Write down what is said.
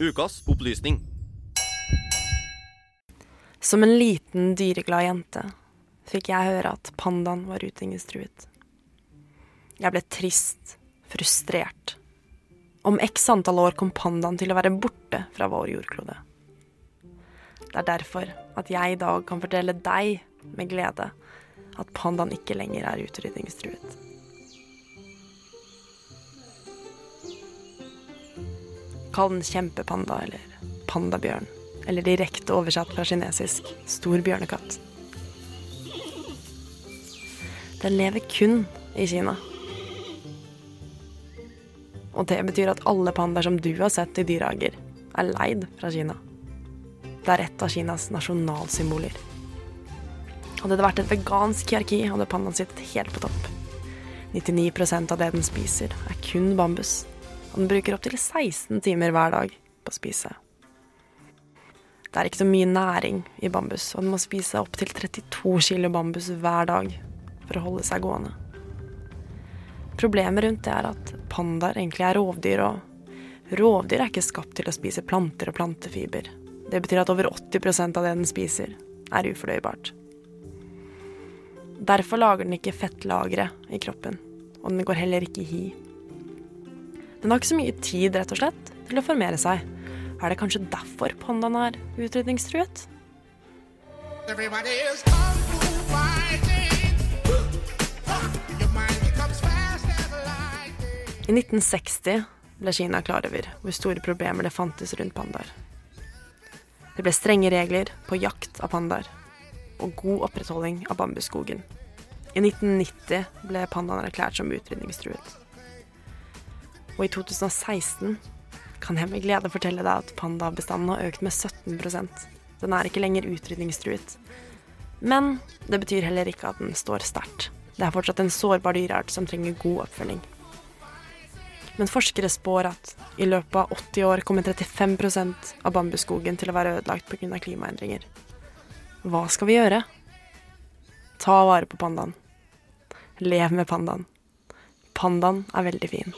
Ukas opplysning. Som en liten dyreglad jente fikk jeg høre at pandaen var utrydningstruet. Jeg ble trist, frustrert. Om x antall år kom pandaen til å være borte fra vår jordklode. Det er derfor at jeg i dag kan fortelle deg med glede at pandaen ikke lenger er utrydningstruet. Kall den kjempepanda eller pandabjørn, eller direkte oversatt fra kinesisk stor bjørnekatt. Den lever kun i Kina. Og det betyr at alle pandaer som du har sett i dyrehager, er leid fra Kina. Det er et av Kinas nasjonalsymboler. Hadde det vært et vegansk hierarki, hadde pandaen sittet helt på topp. 99% av det den spiser, er kun bambus. Og den bruker opptil 16 timer hver dag på å spise. Det er ikke så mye næring i bambus, og den må spise opptil 32 kilo bambus hver dag for å holde seg gående. Problemet rundt det er at pandaer egentlig er rovdyr, og rovdyr er ikke skapt til å spise planter og plantefiber. Det betyr at over 80% av det den spiser, er ufordøybart. Derfor lager den ikke fettlagre i kroppen, og den går heller ikke i hi. Den har ikke så mye tid, rett og slett, til å formere seg. Er det kanskje derfor pandaen er utrydningstruet? I 1960 ble Kina klar over hvor store problemer det fantes rundt pandaer. Det ble strenge regler på jakt av pandaer og god opprettholding av bambusskogen. I 1990 ble pandaen erklært som utrydningstruet. Og i 2016 kan jeg med glede fortelle deg at pandabestanden har økt med 17% Den er ikke lenger utrydningstruet. Men det betyr heller ikke at den står sterkt. Det er fortsatt en sårbar dyreart som trenger god oppfølging. Men forskere spår at i løpet av 80 år kommer 35% av bambusskogen til å være ødelagt pga. klimaendringer. Hva skal vi gjøre? Ta vare på pandaen. Lev med pandaen. Pandaen er veldig fin.